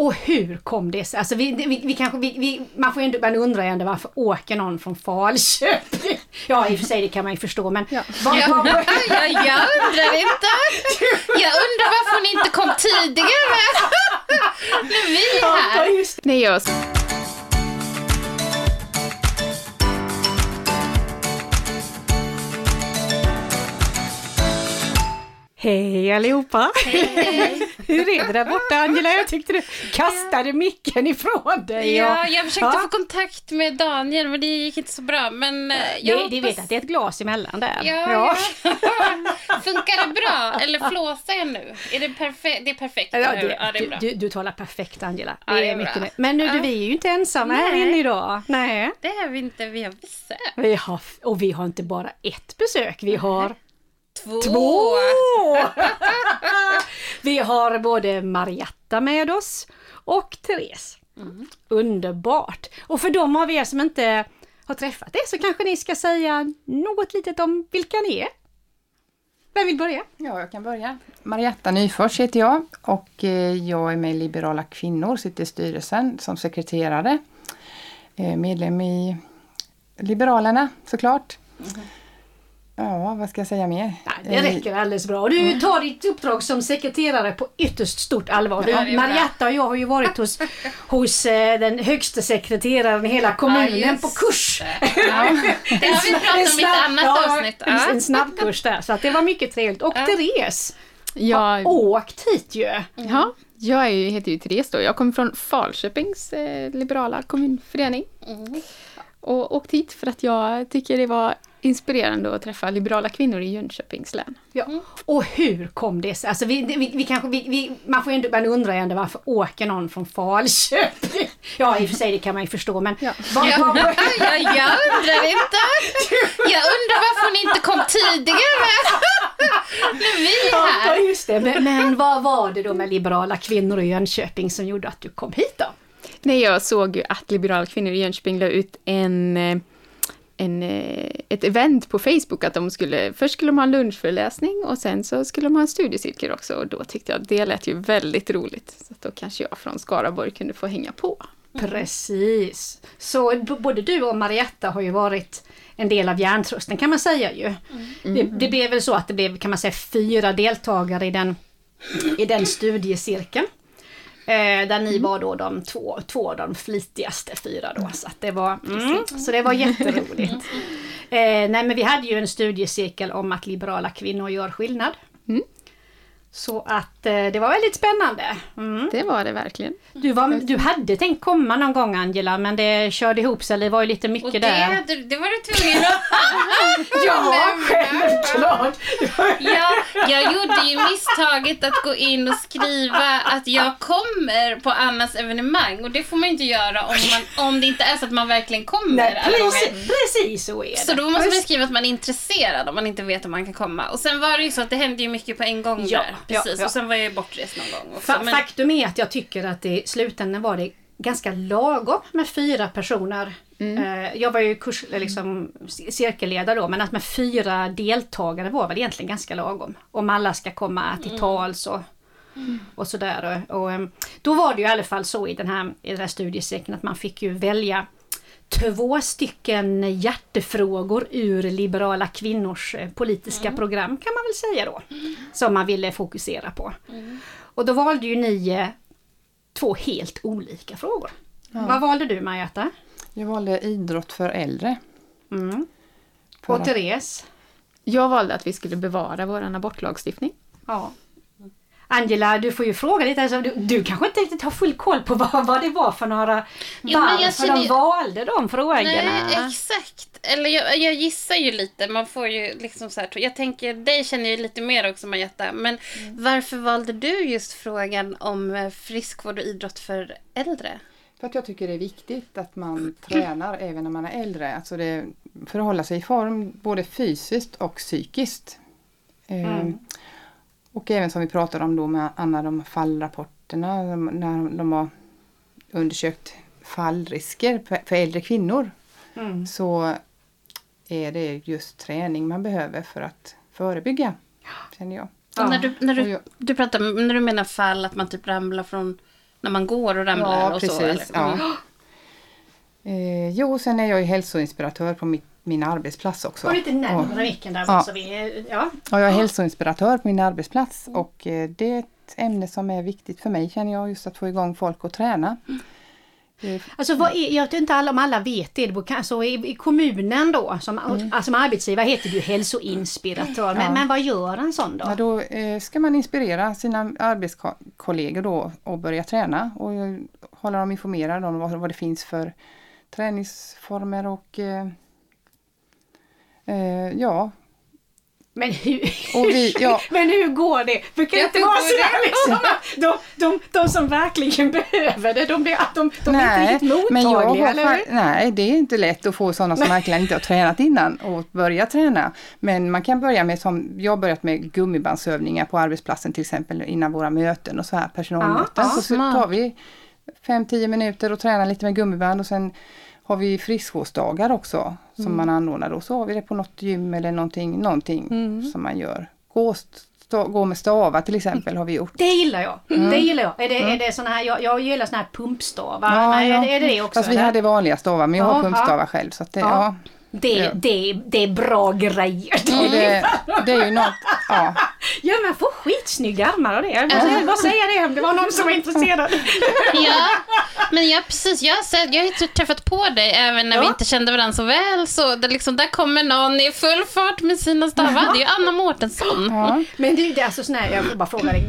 Och hur kom det sig? Alltså vi, vi, vi kanske, vi, vi, man får ju ändå, man undrar ju ändå varför åker någon från Falköping? Ja i och för sig det kan man ju förstå men... Ja. Vad, Jag, vad, jag, jag undrar inte. Jag undrar varför ni inte kom tidigare. När vi är ja, här. just det. Nej, jag... Hej allihopa! Hur är det där borta Angela? Jag tyckte du kastade micken ifrån dig. Ja, jag försökte Ja. få kontakt med Daniel men det gick inte så bra. Men eh, Det, jag det vet att det är ett glas emellan där. Ja, ja. Funkar det bra? Eller flåsar jag nu? Är det, perfe- det är perfekt? Ja, det, ja, det är bra. du, du, talar perfekt Angela. Ja, det är är mycket. Men nu, du, Ja. vi är ju inte ensamma här Nej. inne idag. Nej. Det är vi inte, vi har besök. Vi har, och vi har inte bara ett besök, vi har Två. två! vi har både Marietta med oss och Therese. Mm. Underbart! Och för de av er som inte har träffat er så kanske ni ska säga något litet om vilka ni är. Vem vill börja? Ja, jag kan börja. Marietta Nyfors heter jag och eh, jag är med i Liberala kvinnor, sitter i styrelsen som sekreterare. Eh, Medlem i Liberalerna såklart. Ja, vad ska jag säga mer? Nej, det räcker alldeles bra. Och du tar ditt uppdrag som sekreterare på ytterst stort allvar. Du, Ja. Marietta och jag har ju varit hos, hos eh, den högsta sekreteraren i hela kommunen på kurs. Det har vi pratat om i ett annat avsnitt. En, Ja. en snabbkurs där, så att det var mycket trevligt. Och. Therese Jag, har åkt hit ju. ja, jag är ju, heter ju Therese då. Jag kommer från Falköpings eh, liberala kommunförening. Mm. Och åkt hit för att jag tycker det var inspirerande att träffa liberala kvinnor i Jönköpings län. Ja. Och hur kom det sig? Alltså vi, vi, vi kanske, vi, vi, man får ju man undrar ju ändå varför åker någon från Falköping? Ja i och för sig det kan man ju förstå men... Ja. Vad, Ja, vad, ja, jag undrar inte. Jag undrar varför ni inte kom tidigare. När vi är Ja, här. just det. Men, men vad var det då med liberala kvinnor i Jönköping som gjorde att du kom hit då? Nej, jag såg ju att liberala kvinnor i Jönköping la ut en, eh, en, eh, ett event på Facebook att de skulle, först skulle de ha en lunchföreläsning och sen så skulle de ha en studiecirkel också och då tyckte jag att det lät ju väldigt roligt. Så då kanske jag från Skaraborg kunde få hänga på. Precis. Så både du och Marietta har ju varit en del av Hjärntrusten kan man säga ju. Det, det blev väl så att det blev kan man säga fyra deltagare i den, i den studiecirkeln. Eh, där ni var då de två, två av de flitigaste fyra då. Så, det, var, mm, så det var jätteroligt. Eh, nej men vi hade ju en studiecirkel om att liberala kvinnor gör skillnad. Mm. Så att eh, det var väldigt spännande. Mm. Det var det verkligen. Du, var, du hade tänkt komma någon gång Angela men det körde ihop sig, det var ju lite mycket Och det, där. hade- det var du tvungen att... Ja, självklart! Ja, jag gjorde ju misstaget att gå in och skriva att jag kommer på Annas evenemang och det får man inte göra om, man, om det inte är så att man verkligen kommer Nej, precis, precis så är det. Så då måste man skriva att man är intresserad om man inte vet om man kan komma. Och sen var det ju så att det hände ju mycket på en gång Ja, där. Ja, Precis. ja. Och sen var jag bortrest någon gång också. Fa- Men, Faktum är att jag tycker att i slutändan var det ganska lagom med fyra personer. Eh, Jag var ju kurs, eller liksom, cirkelledare då, men att med fyra deltagare var väl egentligen ganska lagom. Om alla ska komma till tals och, och sådär. Och, och, em, då var det ju i alla fall så i den här, i den här studiecirkeln att man fick ju välja två stycken hjärtefrågor ur liberala kvinnors eh, politiska program kan man väl säga då. Som man ville fokusera på. Och då valde ju ni eh, två helt olika frågor. Vad valde du Marjatta? Jag valde idrott för äldre. Mm. För Och Therese? Jag valde att vi skulle bevara vår abortlagstiftning. Ja. Angela, du får ju fråga lite. Alltså, du, du kanske inte riktigt har full koll på vad, vad det var för några... Jo, varför känner de valde de frågorna. Nej, exakt. Eller jag, jag gissar ju lite. Man får ju liksom så här, jag tänker, dig känner jag ju lite mer också Marjatta. Men varför valde du just frågan om eh, friskvård och idrott för äldre? För att jag tycker det är viktigt att man tränar även när man är äldre. Alltså det, för att hålla sig i form både fysiskt och psykiskt. Eh, Och även som vi pratade om då med Anna, de fallrapporterna när de har undersökt fallrisker för, äldre kvinnor. Mm. Så är det just träning man behöver för att förebygga. Känner jag. Ja. När du, när du, du pratar, när du menar fall, att man typ ramlar från När man går och ramlar Ja, och så? precis. Eller? Ja. Mm. Eh, jo, sen är jag ju hälsoinspiratör på mitt, min arbetsplats också. Var lite Och- närmare micken där. Ja. Så vi, ja. Ja, jag är hälsoinspiratör på min arbetsplats och eh, det är ett ämne som är viktigt för mig känner jag, just att få igång folk att träna. Eh, Alltså vad är, jag vet inte alla, om alla vet det, kanske- i, i kommunen då, som, alltså, som arbetsgivare heter ju hälsoinspiratör. Men, Ja. men vad gör en sån då? Ja, då eh, ska man inspirera sina arbetskollegor då och börja träna och hålla dem informerade om vad, vad det finns för träningsformer och eh, eh, ja, Men hur, Och vi- ja. men hur går det? För kan det Ja, inte vara sådär liksom de, de, de som verkligen behöver det, de, de, de är inte riktigt jag mottagliga, eller hur? nej, det är inte lätt att få sådana som verkligen inte har tränat innan och börja träna. Men man kan börja med, som jag har börjat med gummibandsövningar på arbetsplatsen till exempel innan våra möten och så här personalmöten. Ja, ja, så, så smart. tar vi 5-10 minuter och tränar lite med gummiband och sen har vi friskvårdsdagar också som Mm. man anordnar och så har vi det på något gym eller någonting, någonting Mm. som man gör. Gå, sta, gå med stavar till exempel har vi gjort. Det gillar jag. Det gillar jag. Är det, är det såna här, jag, jag gillar såna här pumpstavar. Nej, Är, det, är det det också? Fast vi eller? hade vanliga stavar men jag har Ja, pumpstavar ja. själv. Så det, Ja. ja. det, Ja. det, det är bra grejer. Det, det är ju något, ja. Ja men får skitsnygga armar av det. Jag måste bara säga det om det var någon som var intresserad. Ja, men jag, precis, jag, har sett, jag har ju träffat på dig även när vi Ja. inte kände varandra så väl. Så det liksom, där kommer någon i full fart med sina stavar. Det är ju Anna Mårtensson. ja. Men det, det är alltså sån här, jag får bara fråga dig,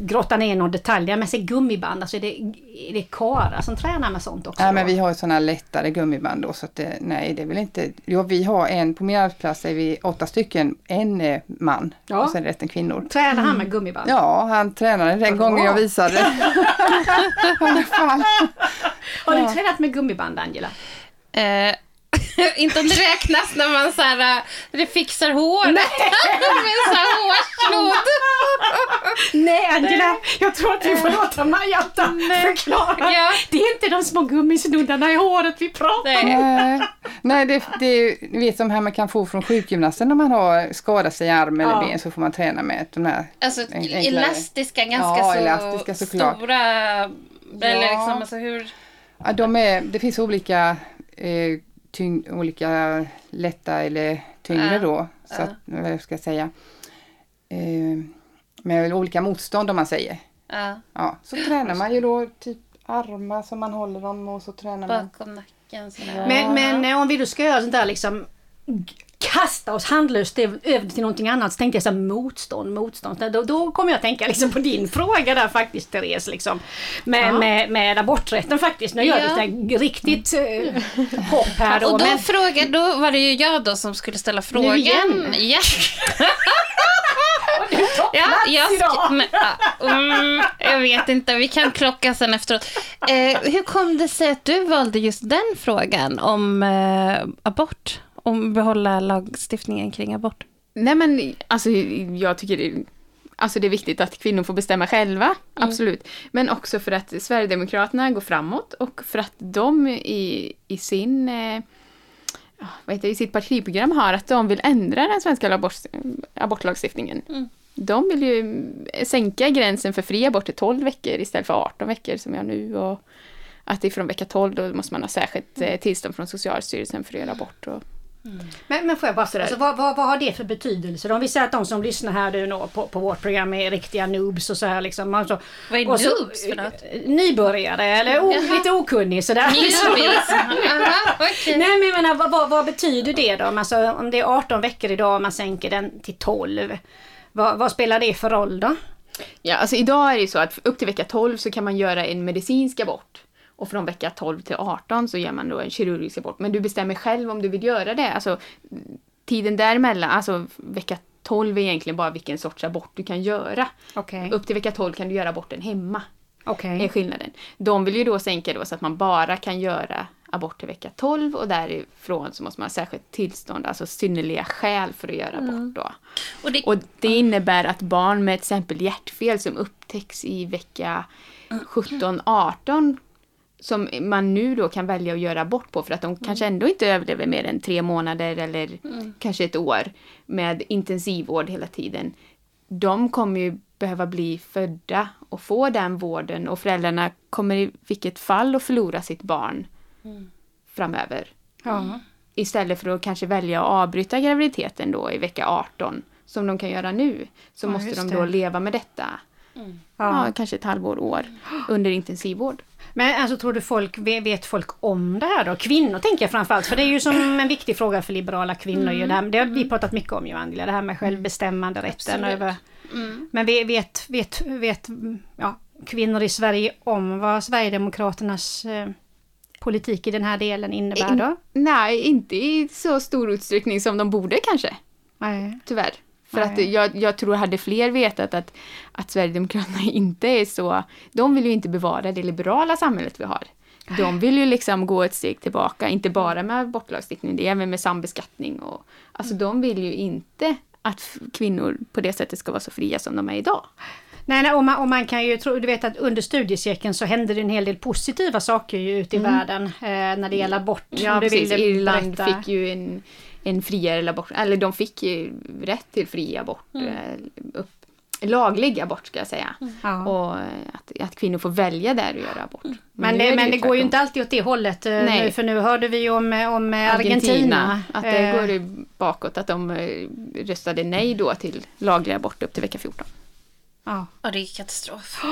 grotta ner någon detalj. där, Men se gummiband, alltså är det, är det karlar som tränar med sånt också? Nej då? men vi har ju sådana lättare gummiband då så att det, nej det är väl inte, ja vi har en, på min arbetsplats är vi åtta stycken, en är man Ja. och sen resten kvinnor. Tränar han med gummiband? Ja, han tränade den Bra. gången jag visade. Har du tränat med gummiband Angela? Eh, inte om det räknas när man så här, eh, det fixar hår. med sån här hårslåd. Nej Angela, jag tror att vi får låta Marjatta förklara. Ja. Det är inte de små gummisnuddarna i håret vi pratar om. Nej. Det, det är ju, ni vet som här man kan få från sjukgymnasten när man har skadat sig i arm eller Ja. ben så får man träna med de här. Alltså En- enklare. elastiska, ganska Ja, så elastiska såklart. stora. Eller Ja. liksom, alltså hur... Ja, de är, det finns olika, eh, tyng, olika lätta eller tyngre Ja, då. Så att, vad ska jag säga? Eh, med olika motstånd om man säger. Ja, Ja, så tränar man ju då typ armar som man håller dem och så tränar man. bakom nacken sådär. Men, men eh, om vi då ska göra sånt där liksom kasta oss handlöst över till någonting annat så tänkte jag så här, motstånd, motstånd. Då, då kommer jag att tänka liksom på din fråga där faktiskt Therese. Liksom. Med, Ja. med, med aborträtten faktiskt. Nu gör Ja. här riktigt eh, hopp här då. Och då, men, fråga, då var det ju jag då som skulle ställa frågan. igen? Ja. Ja, jag, idag! men, ja, mm, jag vet inte, vi kan klocka sen efteråt. Eh, hur kom det sig att du valde just den frågan om eh, abort? Om behålla lagstiftningen kring abort? Nej men alltså jag tycker det, alltså det är viktigt att kvinnor får bestämma själva, absolut. Men också för att Sverigedemokraterna går framåt och för att de i, i sin eh, ja, vad heter det, i sitt partiprogram har att de vill ändra den svenska abort, abortlagstiftningen. Mm. De vill ju sänka gränsen för fri abort till 12 veckor istället för 18 veckor som jag nu. Och att ifrån vecka 12 då måste man ha särskilt eh, tillstånd från Socialstyrelsen för att göra abort. Och, Men, men får jag bara säga, alltså, vad, vad, vad har det för betydelse? Om vi säger att de som lyssnar här nu på, på vårt program är riktiga noobs och så här liksom. Alltså, Vad är och så- noobs för något? eh, Nybörjare eller o, lite okunnig sådär. Okej. Nej men jag menar, vad, vad, vad betyder det då? Om, Alltså, om det är 18 veckor idag och man sänker den till 12. Vad, vad spelar det för roll då? Ja, alltså idag är det ju så att upp till vecka 12 så kan man göra en medicinsk abort. Och från vecka 12 till 18 så gör man då en kirurgisk abort. Men du bestämmer själv om du vill göra det. Alltså tiden däremellan, alltså vecka 12 är egentligen bara vilken sorts abort du kan göra. Okej. Upp till vecka 12 kan du göra aborten hemma. Okej. är skillnaden. De vill ju då sänka då så att man bara kan göra abort till vecka 12 och därifrån så måste man ha särskilt tillstånd, alltså synnerliga skäl för att göra abort då. Och det, Och det innebär att barn med till exempel hjärtfel som upptäcks i vecka 17-18 som man nu då kan välja att göra abort på för att de kanske ändå inte överlever mer än tre månader eller kanske ett år med intensivvård hela tiden. de kommer ju behöva bli födda och få den vården och föräldrarna kommer i vilket fall att förlora sitt barn framöver. Ja. Istället för att kanske välja att avbryta graviditeten då i vecka 18 som de kan göra nu så Ja, måste de det. då leva med detta Ja. ja, kanske ett halvår, år under intensivvård. Men alltså tror du folk, vet folk om det här då? Kvinnor tänker jag framförallt, för det är ju som en viktig fråga för liberala kvinnor. Ju det, har vi pratat mycket om ju Angela, det här med självbestämmanderätten Absolut. över... Men vet, vet, vet, vet ja, kvinnor i Sverige om vad Sverigedemokraternas eh, politik i den här delen innebär då? Nej, inte i så stor utsträckning som de borde kanske. Nej. Tyvärr. För Nej. att jag, jag tror hade fler vetat att, att Sverigedemokraterna inte är så... De vill ju inte bevara det liberala samhället vi har. De vill ju liksom gå ett steg tillbaka, inte bara med abortlagstiftning, det är även med sambeskattning och... Alltså de vill ju inte att kvinnor på det sättet ska vara så fria som de är idag. Nej, nej och, man, och man kan ju tro, du vet att under studiecirkeln så händer det en hel del positiva saker ju ute i världen eh, när det gäller abort. Mm. Ja, precis. Irland berätta. fick ju en, en friare abort, eller de fick ju rätt till fri abort. eh, Upp, laglig abort ska jag säga. Ja. Och eh, att, att kvinnor får välja där och göra abort. Men, nu det, men ju det går ju inte alltid åt det hållet. eh, Nej. Nu, för nu hörde vi ju om, om eh, Argentina. Att det Eh, går ju bakåt, att de röstade nej då till laglig abort upp till vecka 14. ja. Ja, det är katastrof.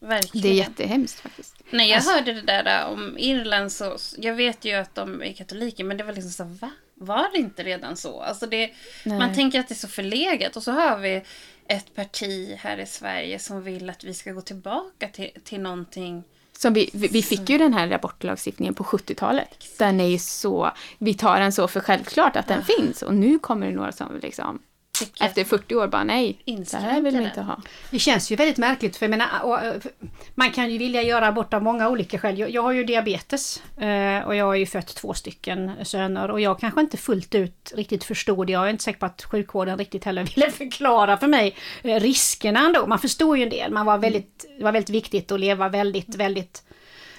Verkligen. Det är jättehemskt faktiskt. När jag Alltså- hörde det där om Irland så, jag vet ju att de är katoliker men det var liksom så va? Var det inte redan så? Alltså det, Nej. man tänker att det är så förlegat och så har vi ett parti här i Sverige som vill att vi ska gå tillbaka till, till någonting. Som vi, vi fick ju den här abortlagstiftningen på 70-talet. Den är ju så, vi tar den så för självklart att den finns och nu kommer det några som liksom tycker efter 40 år bara nej, det här vill vi inte ha. Det känns ju väldigt märkligt för jag menar, och, för- man kan ju vilja göra abort av många olika skäl. Jag, jag har ju diabetes eh, och jag har ju fött två stycken söner och jag kanske inte fullt ut riktigt förstod. Jag är inte säker på att sjukvården riktigt heller ville förklara för mig eh, riskerna ändå. Man förstår ju en del. Man var väldigt, det var väldigt viktigt att leva väldigt, väldigt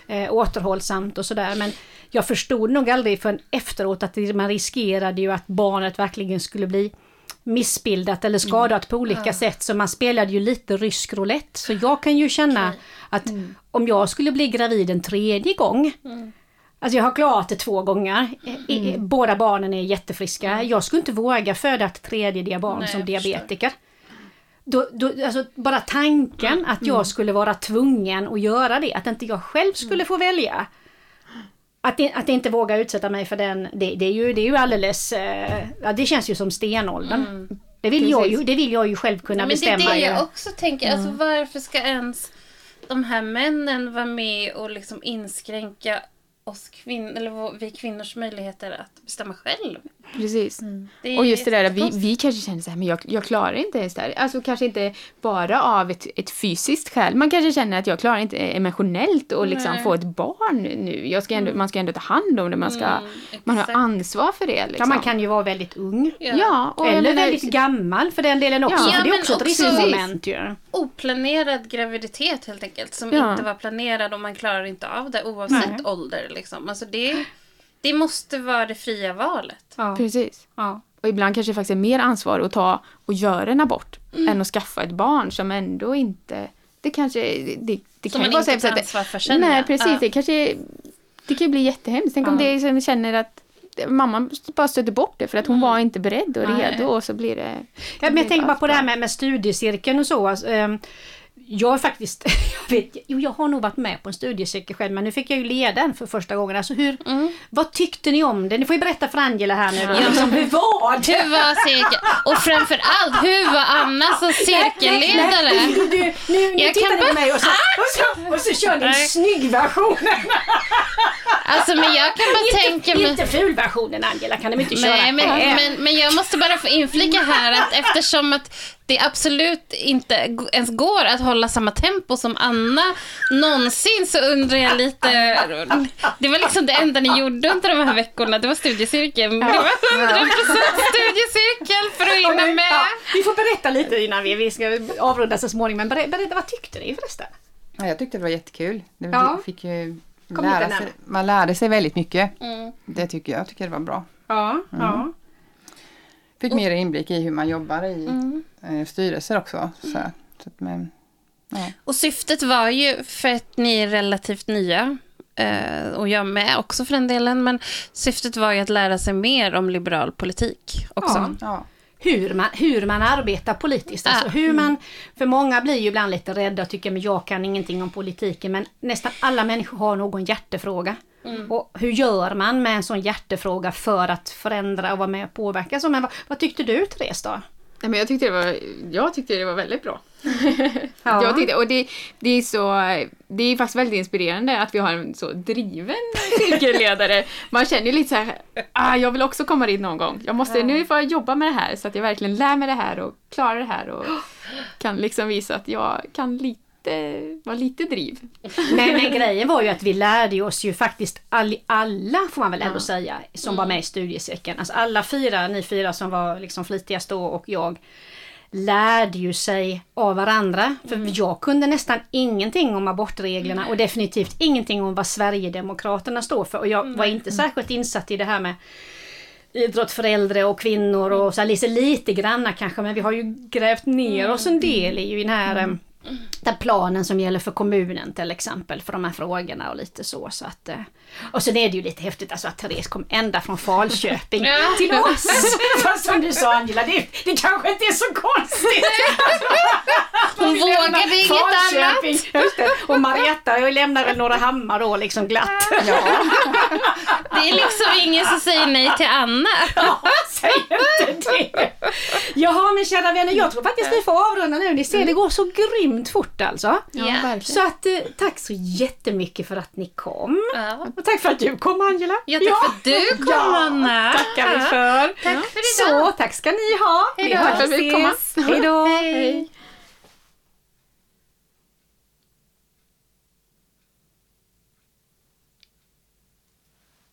eh, återhållsamt och sådär. Men jag förstod nog aldrig förrän efteråt att man riskerade ju att barnet verkligen skulle bli missbildat eller skadat på olika sätt. Så man spelade ju lite rysk roulette. Så jag kan ju känna att om jag skulle bli gravid en tredje gång Alltså jag har klarat det två gånger. I- Båda barnen är jättefriska. Jag skulle inte våga föda ett tredje barn Nej, som diabetiker. Då, då, alltså bara tanken att jag skulle vara tvungen att göra det, att inte jag själv skulle få välja. Att, att inte våga utsätta mig för den, det, det, är, ju, det är ju alldeles... eh, Ja, det känns ju som stenåldern. Det, vill jag ju, det vill jag ju själv kunna Men det är bestämma. det ju. jag också tänker. Alltså varför ska ens de här männen vara med och liksom inskränka oss kvinnor, eller vi kvinnors möjligheter att bestämma själv? Precis. Är Och just det där, vi, vi kanske känner så här, men jag, jag klarar inte ens det här. Alltså kanske inte bara av ett, ett fysiskt skäl. Man kanske känner att jag klarar inte emotionellt och liksom Nej. få ett barn nu. Jag ska ändå, Man ska ändå ta hand om det, man, ska, Mm, man har ansvar för det. Ja, Liksom. man kan ju vara väldigt ung. Ja, och jag Eller menar- väldigt gammal för den delen också. Ja. för Ja, det är också ett riskmoment ju. Oplanerad graviditet helt enkelt. Som Ja. inte var planerad och man klarar inte av det oavsett Nej. ålder. Liksom. Alltså det, det måste vara det fria valet. Ja. Precis. Ja. Och ibland kanske det faktiskt är mer ansvar att ta och göra en abort Mm. än att skaffa ett barn som ändå inte... Det kanske... Det, det Som kan ju man vara inte att tar ansvar för sen. Nej, precis. Ja. Det kanske... Det kan ju bli jättehemskt. Tänk om Ja. det är som känner att mamma bara stöter bort det för att hon Mm. var inte beredd och Nej. redo och så blir det... Ja, men jag tänker bara på det här med, med studiecirkeln och så. Alltså, ehm, jag är faktiskt, jag vet, jo jag har nog varit med på en studiecirkel själv men nu fick jag ju leda den för första gången. Alltså hur, Mm. vad tyckte ni om det? Ni får ju berätta för Angela här nu. Ja. Liksom, hur var det? Hur var cirkeln? Och framförallt, hur var Anna som cirkelledare? Nej, du, du, nu nu Jag tittar ni på mig och så, och så, och så kör ni en Nej. snygg version. Alltså men jag kan bara tänka inte, mig... inte fulversionen Angela kan de inte köra Nej, men, men, men jag måste bara få inflika här att eftersom att det absolut inte ens går att hålla samma tempo som Anna någonsin så undrar jag lite... Det var liksom det enda ni gjorde under de här veckorna, det var studiecirkeln. Det var 100% studiecirkel för att hinna Ja, med. vi får berätta lite innan vi, vi ska avrunda så småningom. Men berätta, vad tyckte ni förresten? Ja, jag tyckte det var jättekul. Det Ja. fick ju lära sig, man lärde sig väldigt mycket. Mm. Det tycker jag. Jag tycker det var bra. Ja, ja. Fick mer inblick i hur man jobbar i Mm. eh, styrelser också. Så, här. så att, men, ja. Och syftet var ju, för att ni är relativt nya, eh, och jag med också för den delen, men syftet var ju att lära sig mer om liberal politik också. Ja. Ja. hur man, hur man arbetar politiskt. Alltså Ja. hur man, för många blir ju ibland lite rädda och tycker att jag kan ingenting om politiken. Men nästan alla människor har någon hjärtefråga. Och hur gör man med en sån hjärtefråga för att förändra och vara med och påverka? Så, men vad, vad tyckte du Therese då? Nej, men jag, tyckte det var, jag tyckte det var väldigt bra. Ja. Jag tyckte, och det, det, är så, det är faktiskt väldigt inspirerande att vi har en så driven cirkelledare. Man känner ju lite så här, ah, jag vill också komma dit någon gång. Jag måste, nu får jag jobba med det här så att jag verkligen lär mig det här och klarar det här och kan liksom visa att jag kan lite, vara lite driv. Men, men grejen var ju att vi lärde oss ju faktiskt all, alla, får man väl ändå Ja. säga, som var med i studiecirkeln. Alltså alla fyra, ni fyra som var liksom flitigast då och jag lärde ju sig av varandra. För jag kunde nästan ingenting om abortreglerna och definitivt ingenting om vad Sverigedemokraterna står för. Och jag var inte särskilt insatt i det här med idrott för äldre och kvinnor och så här, lite, lite granna kanske men vi har ju grävt ner oss en del i den här mm. Den planen som gäller för kommunen till exempel för de här frågorna och lite så. så att, eh, och sen är det ju lite häftigt alltså att Therese kom ända från Falköping Ja. till oss. Fast som du sa Angela, det, det kanske inte är så konstigt. Hon vågade inget Falköping. Just det. Och Marietta jag lämnar väl några hammar då liksom glatt. Ja. Det är liksom ingen som säger nej till Anna. Ja, säg inte det! Jaha men kära vänner, jag tror faktiskt vi får avrunda nu. Ni ser, det går så grymt fort alltså. Ja. verkligen. Så att eh, tack så jättemycket för att ni kom. Ja. Och tack för att du kom Angela. Ja, tack för att du kom Ja, Anna. tackar vi för. Tack för idag. Så, tack ska ni ha. Hej Vi då. hörs Tack för att vi fick komma. ses. Hej då. Hej.